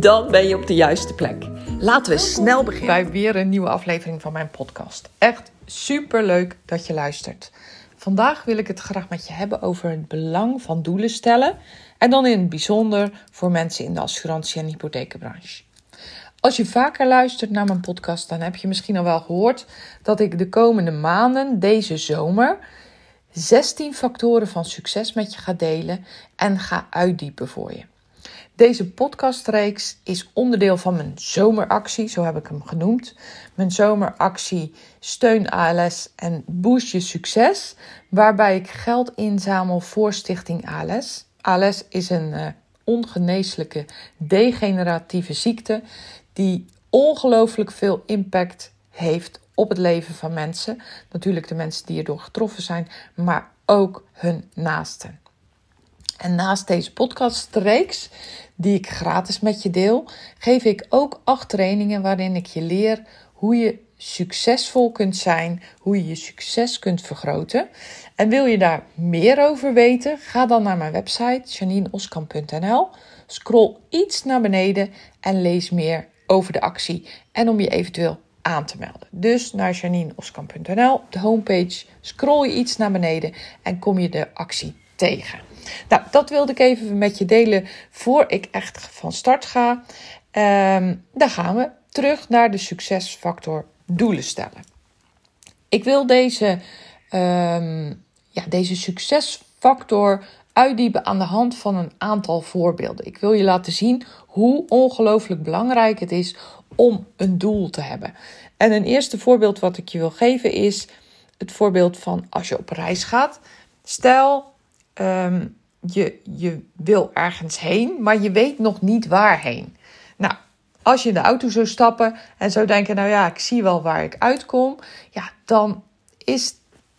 Dan ben je op de juiste plek. Laten we snel beginnen. Bij weer een nieuwe aflevering van mijn podcast. Echt super leuk dat je luistert. Vandaag wil ik het graag met je hebben over het belang van doelen stellen. En dan in het bijzonder voor mensen in de assurantie- en hypothekenbranche. Als je vaker luistert naar mijn podcast, dan heb je misschien al wel gehoord dat ik de komende maanden, deze zomer, 16 factoren van succes met je ga delen en ga uitdiepen voor je. Deze podcastreeks is onderdeel van mijn zomeractie, zo heb ik hem genoemd. Mijn zomeractie Steun ALS en Boost je succes, waarbij ik geld inzamel voor Stichting ALS. ALS is een uh, ongeneeslijke degeneratieve ziekte die ongelooflijk veel impact heeft op het leven van mensen. Natuurlijk de mensen die erdoor getroffen zijn, maar ook hun naasten. En naast deze podcastreeks, die ik gratis met je deel, geef ik ook acht trainingen waarin ik je leer hoe je succesvol kunt zijn, hoe je je succes kunt vergroten. En wil je daar meer over weten? Ga dan naar mijn website janineoskamp.nl. Scroll iets naar beneden en lees meer over de actie en om je eventueel aan te melden. Dus naar janineoskamp.nl, de homepage, scroll je iets naar beneden en kom je de actie tegen. Nou, dat wilde ik even met je delen voor ik echt van start ga. Um, dan gaan we terug naar de succesfactor doelen stellen. Ik wil deze, um, ja, deze succesfactor uitdiepen aan de hand van een aantal voorbeelden. Ik wil je laten zien hoe ongelooflijk belangrijk het is om een doel te hebben. En een eerste voorbeeld wat ik je wil geven is het voorbeeld van als je op reis gaat. Stel, um, je, je wil ergens heen, maar je weet nog niet waarheen. Nou, als je in de auto zou stappen en zou denken, nou ja, ik zie wel waar ik uitkom, ja, dan is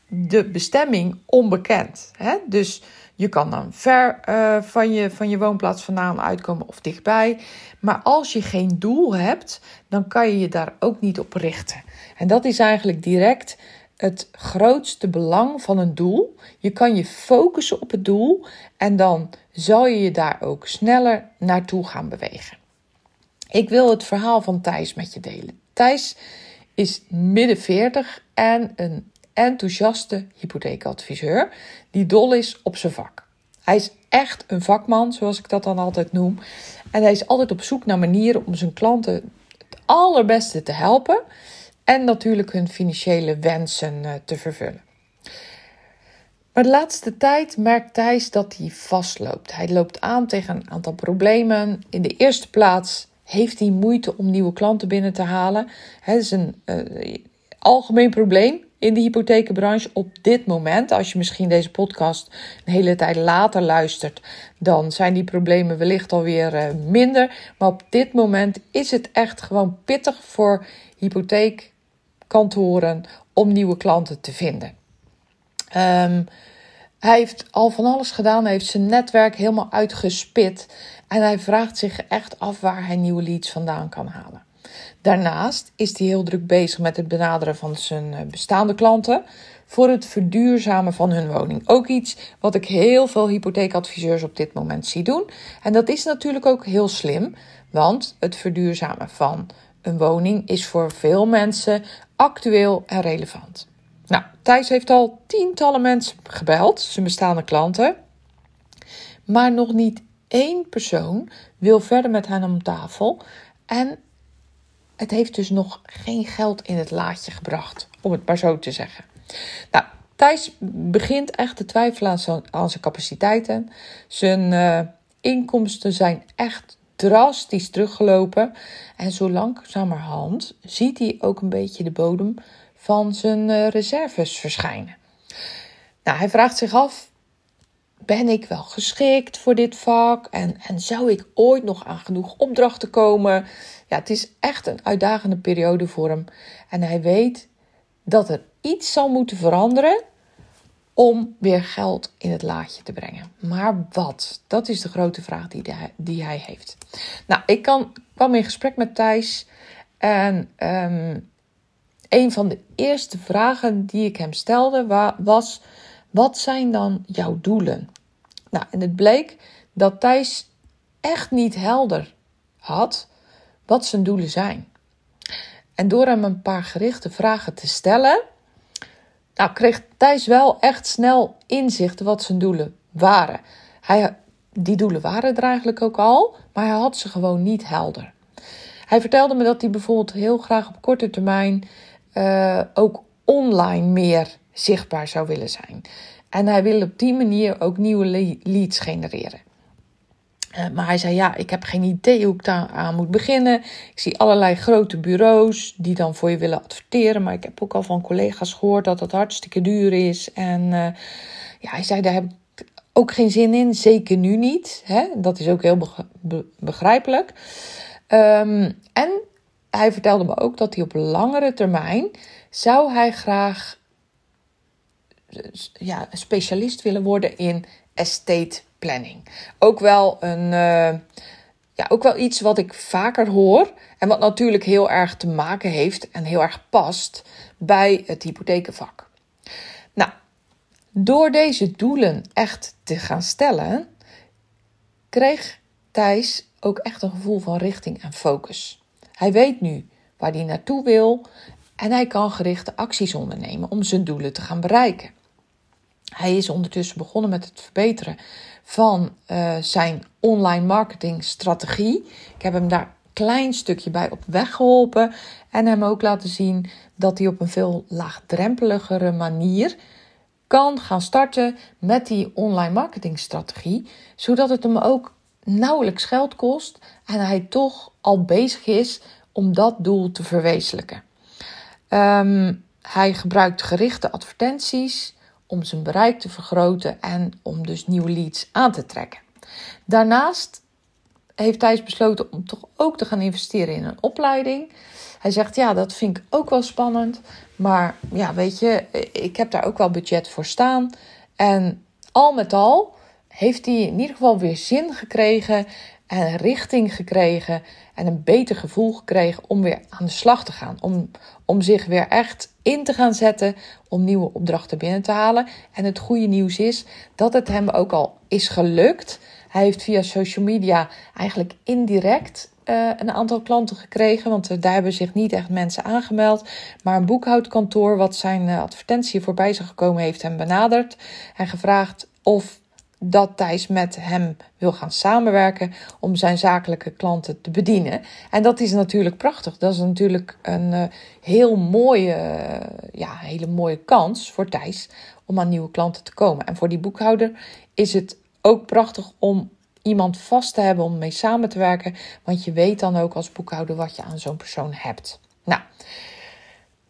de bestemming onbekend. Hè? Dus je kan dan ver uh, van, je, van je woonplaats vandaan uitkomen of dichtbij. Maar als je geen doel hebt, dan kan je je daar ook niet op richten. En dat is eigenlijk direct het grootste belang van een doel. Je kan je focussen op het doel en dan zal je je daar ook sneller naartoe gaan bewegen. Ik wil het verhaal van Thijs met je delen. Thijs is midden 40 en een enthousiaste hypotheekadviseur die dol is op zijn vak. Hij is echt een vakman, zoals ik dat dan altijd noem. En hij is altijd op zoek naar manieren om zijn klanten het allerbeste te helpen en natuurlijk hun financiële wensen eh, te vervullen. Maar de laatste tijd merkt Thijs dat hij vastloopt. Hij loopt aan tegen een aantal problemen. In de eerste plaats heeft hij moeite om nieuwe klanten binnen te halen. Het is een uh, algemeen probleem in de hypothekenbranche op dit moment. Als je misschien deze podcast een hele tijd later luistert, dan zijn die problemen wellicht alweer uh, minder. Maar op dit moment is het echt gewoon pittig voor hypotheekkantoren om nieuwe klanten te vinden. Um, hij heeft al van alles gedaan. Hij heeft zijn netwerk helemaal uitgespit. En hij vraagt zich echt af waar hij nieuwe leads vandaan kan halen. Daarnaast is hij heel druk bezig met het benaderen van zijn eh, bestaande klanten voor het verduurzamen van hun woning. Ook iets wat ik heel veel hypotheekadviseurs op dit moment zie doen. En dat is natuurlijk ook heel slim, want het verduurzamen van een woning is voor veel mensen actueel en relevant. Nou, Thijs heeft al tientallen mensen gebeld, zijn bestaande klanten. Maar nog niet één persoon wil verder met hen om tafel. En het heeft dus nog geen geld in het laadje gebracht, om het maar zo te zeggen. Nou, Thijs begint echt te twijfelen aan zijn, capaciteiten. Zijn uh, inkomsten zijn echt drastisch teruggelopen. En zo langzamerhand ziet hij ook een beetje de bodem van zijn uh, reserves verschijnen. Nou, hij vraagt zich af: ben ik wel geschikt voor dit vak? En, en zou ik ooit nog aan genoeg opdrachten komen? Ja, het is echt een uitdagende periode voor hem. En hij weet dat er iets zal moeten veranderen om weer geld in het laadje te brengen. Maar wat? Dat is de grote vraag die, die hij heeft. Nou, ik kan, kwam in gesprek met Thijs en um, een van de eerste vragen die ik hem stelde was: wat zijn dan jouw doelen? Nou, en het bleek dat Thijs echt niet helder had wat zijn doelen zijn. En door hem een paar gerichte vragen te stellen, nou, kreeg Thijs wel echt snel inzichten wat zijn doelen waren. Hij, die doelen waren er eigenlijk ook al, maar hij had ze gewoon niet helder. Hij vertelde me dat hij bijvoorbeeld heel graag op korte termijn uh, ook online meer zichtbaar zou willen zijn. En hij wil op die manier ook nieuwe leads genereren. Uh, maar hij zei: Ja, ik heb geen idee hoe ik daar aan moet beginnen. Ik zie allerlei grote bureaus die dan voor je willen adverteren. Maar ik heb ook al van collega's gehoord dat het hartstikke duur is. En uh, ja, hij zei: Daar heb ik ook geen zin in. Zeker nu niet. Hè? Dat is ook heel begrijpelijk. Um, en hij vertelde me ook dat hij op langere termijn zou hij graag ja, specialist willen worden in estate planning. Ook wel een uh, ja, ook wel iets wat ik vaker hoor en wat natuurlijk heel erg te maken heeft en heel erg past bij het hypothekenvak. Nou, door deze doelen echt te gaan stellen, kreeg Thijs ook echt een gevoel van richting en focus. Hij weet nu waar hij naartoe wil en hij kan gerichte acties ondernemen om zijn doelen te gaan bereiken. Hij is ondertussen begonnen met het verbeteren van uh, zijn online marketingstrategie. Ik heb hem daar een klein stukje bij op weg geholpen en hem ook laten zien dat hij op een veel laagdrempeligere manier kan gaan starten met die online marketingstrategie, zodat het hem ook nauwelijks geld kost en hij toch al bezig is om dat doel te verwezenlijken. Um, hij gebruikt gerichte advertenties om zijn bereik te vergroten en om dus nieuwe leads aan te trekken. Daarnaast heeft Thijs besloten om toch ook te gaan investeren in een opleiding. Hij zegt, ja, dat vind ik ook wel spannend. Maar ja, weet je, ik heb daar ook wel budget voor staan. En al met al heeft hij in ieder geval weer zin gekregen en richting gekregen en een beter gevoel gekregen om weer aan de slag te gaan. Om, om zich weer echt in te gaan zetten om nieuwe opdrachten binnen te halen. En het goede nieuws is dat het hem ook al is gelukt. Hij heeft via social media eigenlijk indirect uh, een aantal klanten gekregen, want daar hebben zich niet echt mensen aangemeld. Maar een boekhoudkantoor, wat zijn uh, advertentie voorbij is gekomen, heeft hem benaderd en gevraagd of dat Thijs met hem wil gaan samenwerken om zijn zakelijke klanten te bedienen. En dat is natuurlijk prachtig. Dat is natuurlijk een uh, heel mooie, uh, ja, hele mooie kans voor Thijs om aan nieuwe klanten te komen. En voor die boekhouder is het ook prachtig om iemand vast te hebben om mee samen te werken. Want je weet dan ook als boekhouder wat je aan zo'n persoon hebt. Nou,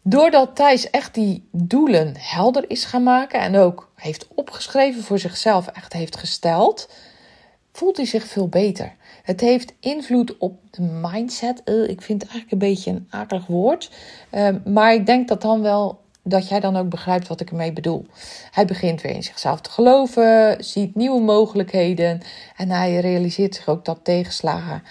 Doordat Thijs echt die doelen helder is gaan maken en ook heeft opgeschreven voor zichzelf, echt heeft gesteld, voelt hij zich veel beter. Het heeft invloed op de mindset. Uh, ik vind het eigenlijk een beetje een akelig woord. Uh, maar ik denk dat dan wel dat jij dan ook begrijpt wat ik ermee bedoel. Hij begint weer in zichzelf te geloven, ziet nieuwe mogelijkheden en hij realiseert zich ook dat tegenslagen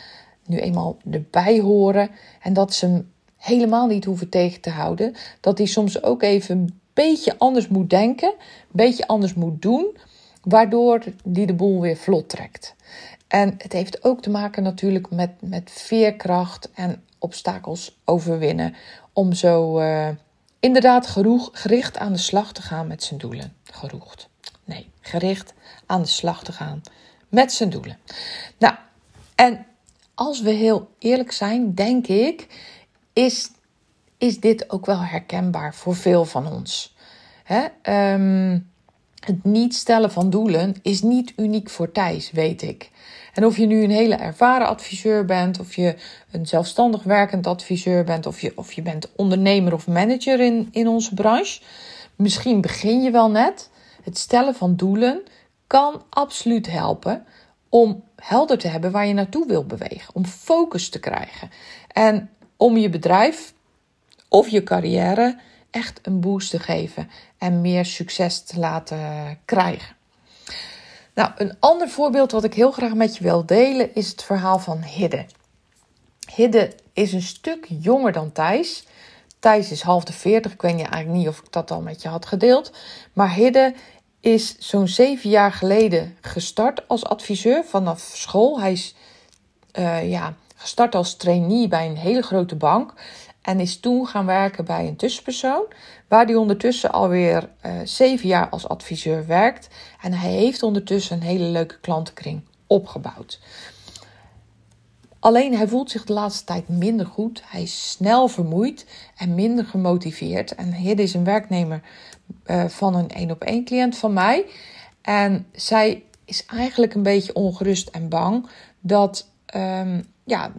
nu eenmaal erbij horen en dat ze helemaal niet hoeven tegen te houden. Dat hij soms ook even een beetje anders moet denken, een beetje anders moet doen, waardoor die de boel weer vlot trekt. En het heeft ook te maken natuurlijk met, met veerkracht en obstakels overwinnen. Om zo uh, inderdaad geroeg, gericht aan de slag te gaan met zijn doelen. Geroegd. Nee, gericht aan de slag te gaan met zijn doelen. Nou, en als we heel eerlijk zijn, denk ik is, is dit ook wel herkenbaar voor veel van ons. Hè? Ehm, het niet stellen van doelen is niet uniek voor Thijs, weet ik. En of je nu een hele ervaren adviseur bent, of je een zelfstandig werkend adviseur bent, of je, of je bent ondernemer of manager in, in onze branche, misschien begin je wel net. Het stellen van doelen kan absoluut helpen om helder te hebben waar je naartoe wil bewegen, om focus te krijgen en om je bedrijf of je carrière echt een boost te geven en meer succes te laten krijgen. Nou, een ander voorbeeld wat ik heel graag met je wil delen is het verhaal van Hidde. Hidde is een stuk jonger dan Thijs. Thijs is half de 40. Ik weet eigenlijk niet of ik dat al met je had gedeeld. Maar Hidde is zo'n zeven jaar geleden gestart als adviseur vanaf school. Hij is uh, ja, gestart als trainee bij een hele grote bank. En is toen gaan werken bij een tussenpersoon, waar hij ondertussen alweer uh, zeven jaar als adviseur werkt. En hij heeft ondertussen een hele leuke klantenkring opgebouwd. Alleen hij voelt zich de laatste tijd minder goed. Hij is snel vermoeid en minder gemotiveerd. En Hidde is een werknemer uh, van een één op één cliënt van mij. En zij is eigenlijk een beetje ongerust en bang dat um, ja,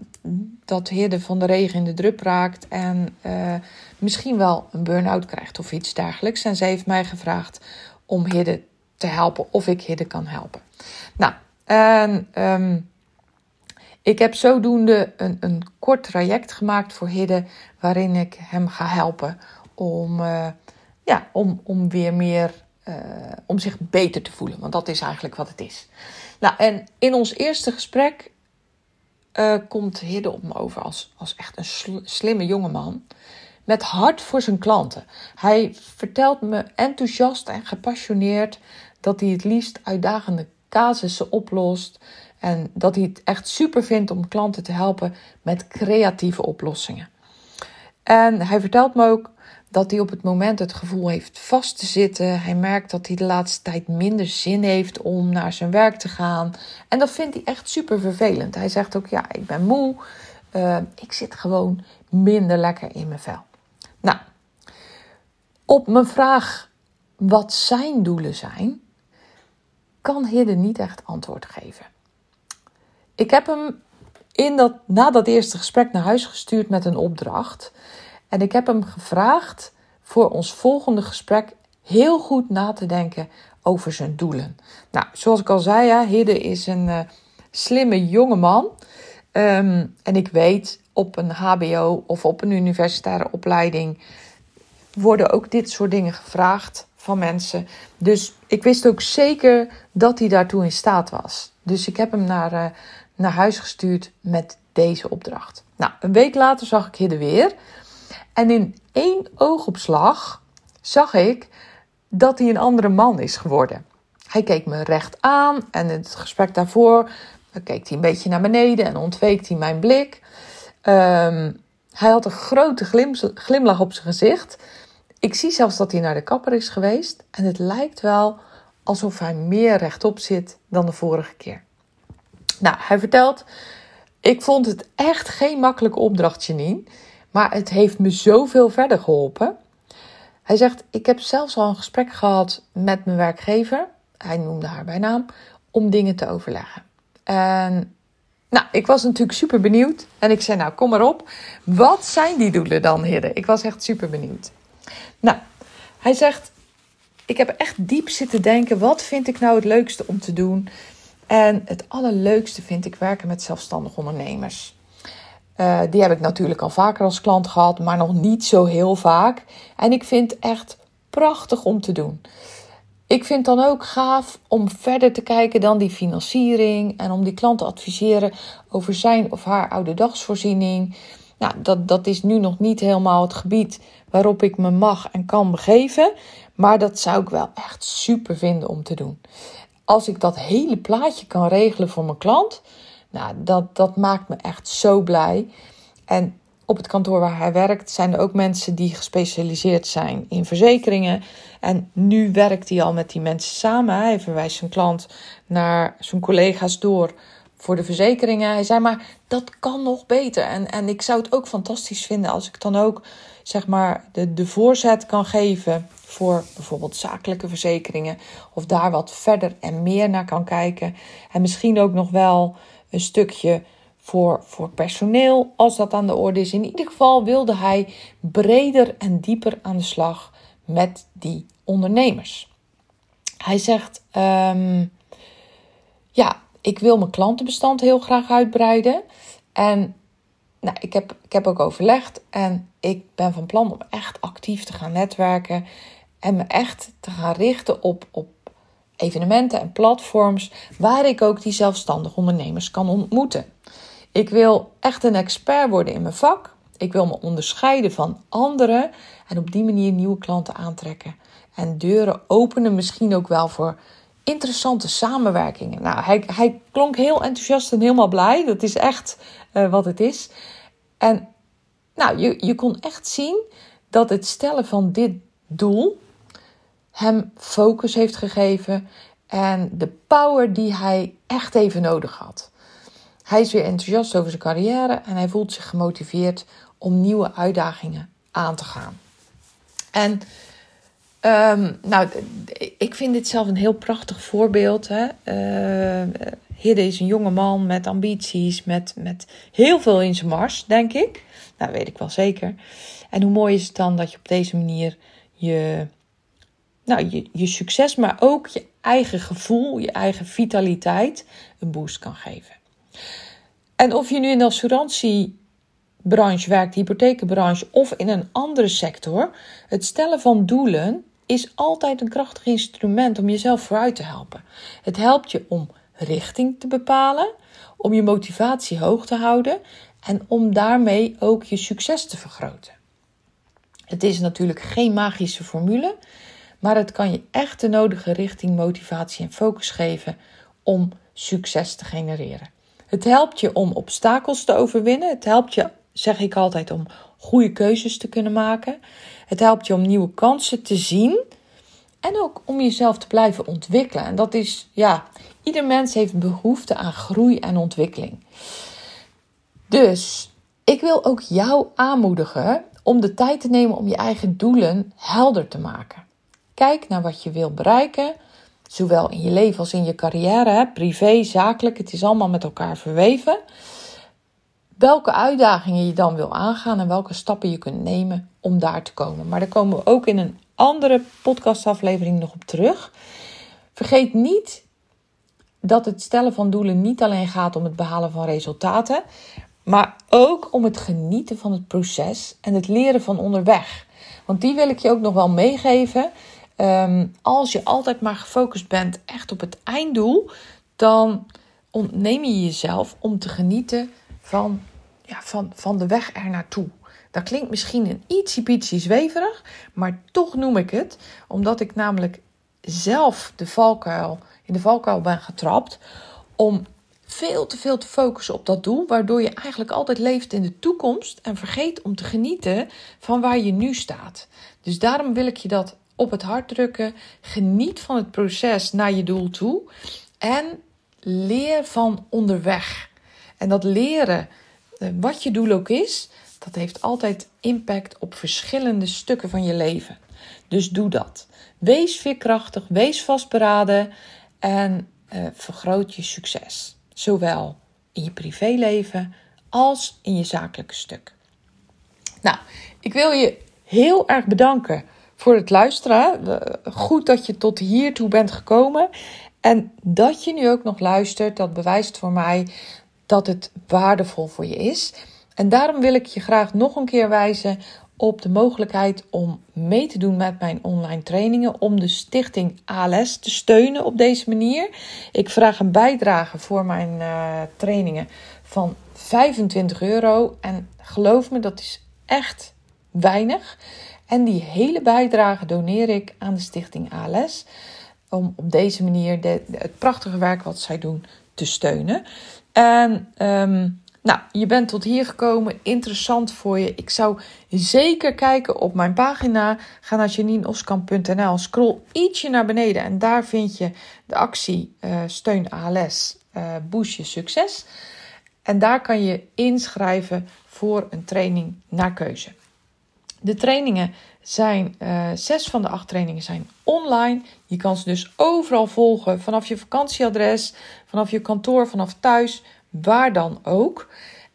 dat Hidde van de regen in de drup raakt en uh, misschien wel een burn-out krijgt of iets dergelijks. En zij heeft mij gevraagd om Hidde te helpen of ik Hidde kan helpen. Nou, en um, ik heb zodoende een, een kort traject gemaakt voor Hidde waarin ik hem ga helpen om, uh, ja, om, om weer meer, uh, om zich beter te voelen. Want dat is eigenlijk wat het is. Nou, en in ons eerste gesprek uh, komt Hidde op me over als, als echt een sl slimme jongeman. Met hart voor zijn klanten. Hij vertelt me enthousiast en gepassioneerd dat hij het liefst uitdagende casussen oplost. En dat hij het echt super vindt om klanten te helpen met creatieve oplossingen. En hij vertelt me ook dat hij op het moment het gevoel heeft vast te zitten. Hij merkt dat hij de laatste tijd minder zin heeft om naar zijn werk te gaan. En dat vindt hij echt super vervelend. Hij zegt ook: Ja, ik ben moe. Uh, ik zit gewoon minder lekker in mijn vel. Nou, op mijn vraag wat zijn doelen zijn, kan Hidde niet echt antwoord geven. Ik heb hem in dat, na dat eerste gesprek naar huis gestuurd met een opdracht. En ik heb hem gevraagd voor ons volgende gesprek heel goed na te denken over zijn doelen. Nou, zoals ik al zei, ja, Hidde is een uh, slimme jonge man. Um, en ik weet, op een HBO of op een universitaire opleiding worden ook dit soort dingen gevraagd van mensen. Dus ik wist ook zeker dat hij daartoe in staat was. Dus ik heb hem naar, uh, naar huis gestuurd met deze opdracht. Nou, een week later zag ik Hidde weer. En in één oogopslag zag ik dat hij een andere man is geworden. Hij keek me recht aan en in het gesprek daarvoor keek hij een beetje naar beneden en ontweek hij mijn blik. Um, hij had een grote glim, glimlach op zijn gezicht. Ik zie zelfs dat hij naar de kapper is geweest. En het lijkt wel alsof hij meer rechtop zit dan de vorige keer. Nou, hij vertelt: Ik vond het echt geen makkelijke opdracht, Janine. Maar het heeft me zoveel verder geholpen. Hij zegt: Ik heb zelfs al een gesprek gehad met mijn werkgever. Hij noemde haar bij naam. Om dingen te overleggen. En nou, ik was natuurlijk super benieuwd. En ik zei: Nou, kom maar op. Wat zijn die doelen dan, Hidde? Ik was echt super benieuwd. Nou, hij zegt: Ik heb echt diep zitten denken. Wat vind ik nou het leukste om te doen? En het allerleukste vind ik werken met zelfstandig ondernemers. Uh, die heb ik natuurlijk al vaker als klant gehad, maar nog niet zo heel vaak. En ik vind echt prachtig om te doen. Ik vind dan ook gaaf om verder te kijken dan die financiering en om die klant te adviseren over zijn of haar oude dagsvoorziening. Nou, dat, dat is nu nog niet helemaal het gebied waarop ik me mag en kan begeven, maar dat zou ik wel echt super vinden om te doen. Als ik dat hele plaatje kan regelen voor mijn klant, nou, dat, dat maakt me echt zo blij. En op het kantoor waar hij werkt zijn er ook mensen die gespecialiseerd zijn in verzekeringen. En nu werkt hij al met die mensen samen. Hij verwijst zijn klant naar zijn collega's door voor de verzekeringen. Hij zei maar dat kan nog beter. En, en ik zou het ook fantastisch vinden als ik dan ook zeg maar de, de voorzet kan geven voor bijvoorbeeld zakelijke verzekeringen. Of daar wat verder en meer naar kan kijken. En misschien ook nog wel een stukje voor, voor personeel, als dat aan de orde is. In ieder geval wilde hij breder en dieper aan de slag met die ondernemers. Hij zegt: um, ik wil mijn klantenbestand heel graag uitbreiden. En nou, ik, heb, ik heb ook overlegd en ik ben van plan om echt actief te gaan netwerken en me echt te gaan richten op, op evenementen en platforms waar ik ook die zelfstandige ondernemers kan ontmoeten. Ik wil echt een expert worden in mijn vak. Ik wil me onderscheiden van anderen en op die manier nieuwe klanten aantrekken. En deuren openen misschien ook wel voor interessante samenwerkingen. Nou, hij, hij klonk heel enthousiast en helemaal blij. Dat is echt uh, wat het is. En nou, je, je kon echt zien dat het stellen van dit doel hem focus heeft gegeven en de power die hij echt even nodig had. Hij is weer enthousiast over zijn carrière en hij voelt zich gemotiveerd om nieuwe uitdagingen aan te gaan. En um, nou, ik vind dit zelf een heel prachtig voorbeeld. Hè? Hidde is een jonge man met ambities, met, met heel veel in zijn mars, denk ik. Nou, weet ik wel zeker. En hoe mooi is het dan dat je op deze manier je, nou, je, je succes, maar ook je eigen gevoel, je eigen vitaliteit een boost kan geven. En of je nu in de assurantiebranche werkt, de hypothekenbranche of in een andere sector, het stellen van doelen is altijd een krachtig instrument om jezelf vooruit te helpen. Het helpt je om richting te bepalen, om je motivatie hoog te houden en om daarmee ook je succes te vergroten. Het is natuurlijk geen magische formule, maar het kan je echt de nodige richting, motivatie en focus geven om succes te genereren. Het helpt je om obstakels te overwinnen. Het helpt je, zeg ik altijd, om goede keuzes te kunnen maken. Het helpt je om nieuwe kansen te zien. En ook om jezelf te blijven ontwikkelen. En dat is, ja, ieder mens heeft behoefte aan groei en ontwikkeling. Dus ik wil ook jou aanmoedigen om de tijd te nemen om je eigen doelen helder te maken. Kijk naar wat je wil bereiken, zowel in je leven als in je carrière, privé, zakelijk. Het is allemaal met elkaar verweven. Welke uitdagingen je dan wil aangaan en welke stappen je kunt nemen om daar te komen. Maar daar komen we ook in een andere podcastaflevering nog op terug. Vergeet niet dat het stellen van doelen niet alleen gaat om het behalen van resultaten, maar ook om het genieten van het proces en het leren van onderweg. Want die wil ik je ook nog wel meegeven. Um, als je altijd maar gefocust bent echt op het einddoel, dan ontneem je jezelf om te genieten van, ja, van, van de weg er naartoe. Dat klinkt misschien een ietsje zweverig, maar toch noem ik het, omdat ik namelijk zelf de valkuil, in de valkuil ben getrapt om veel te veel te focussen op dat doel, waardoor je eigenlijk altijd leeft in de toekomst en vergeet om te genieten van waar je nu staat. Dus daarom wil ik je dat op het hart drukken. Geniet van het proces naar je doel toe en leer van onderweg. En dat leren, eh, wat je doel ook is, dat heeft altijd impact op verschillende stukken van je leven. Dus doe dat. Wees veerkrachtig, wees vastberaden en uh, vergroot je succes. Zowel in je privéleven als in je zakelijke stuk. Nou, ik wil je heel erg bedanken voor het luisteren. Goed dat je tot hiertoe bent gekomen. En dat je nu ook nog luistert, dat bewijst voor mij dat het waardevol voor je is. En daarom wil ik je graag nog een keer wijzen op de mogelijkheid om mee te doen met mijn online trainingen. Om de stichting ALS te steunen op deze manier. Ik vraag een bijdrage voor mijn uh, trainingen van 25 euro. En geloof me, dat is echt weinig. En die hele bijdrage doneer ik aan de stichting ALS. Om op deze manier het prachtige werk wat zij doen te steunen. En um, nou, je bent tot hier gekomen. Interessant voor je. Ik zou zeker kijken op mijn pagina. Ga naar janineoskamp.nl. Scroll ietsje naar beneden en daar vind je de actie uh, Steun ALS, uh, Boost je succes. En daar kan je inschrijven voor een training naar keuze. De trainingen zijn, uh, zes van de acht trainingen zijn online. Je kan ze dus overal volgen, vanaf je vakantieadres, vanaf je kantoor, vanaf thuis waar dan ook.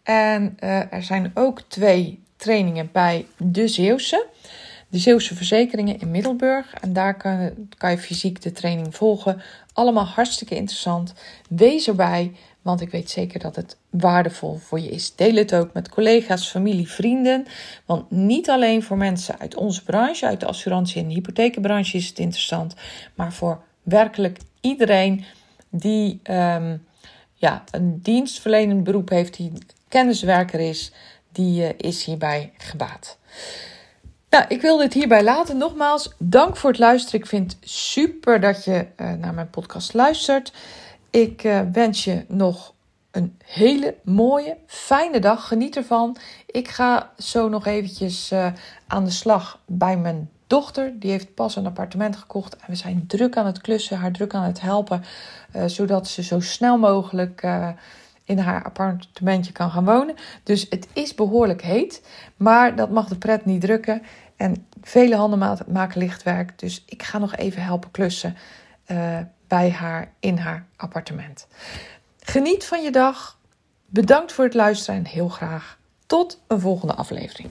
En uh, er zijn ook twee trainingen bij de Zeeuwse. De Zeeuwse Verzekeringen in Middelburg. En daar kan, kan je fysiek de training volgen. Allemaal hartstikke interessant. Wees erbij, want ik weet zeker dat het waardevol voor je is. Deel het ook met collega's, familie, vrienden. Want niet alleen voor mensen uit onze branche, uit de assurantie- en hypotheekbranche is het interessant, maar voor werkelijk iedereen die um, ja, een dienstverlenend beroep heeft, die kenniswerker is, die uh, is hierbij gebaat. Nou, ik wil dit hierbij laten. Nogmaals, dank voor het luisteren. Ik vind het super dat je uh, naar mijn podcast luistert. Ik uh, wens je nog een hele mooie, fijne dag. Geniet ervan. Ik ga zo nog eventjes uh, aan de slag bij mijn dochter. Die heeft pas een appartement gekocht. En we zijn druk aan het klussen, haar druk aan het helpen. zodat ze zo snel mogelijk in haar appartementje kan gaan wonen. Dus het is behoorlijk heet. Maar dat mag de pret niet drukken. En vele handen maken lichtwerk. Dus ik ga nog even helpen klussen bij haar in haar appartement. Geniet van je dag. Bedankt voor het luisteren en heel graag tot een volgende aflevering.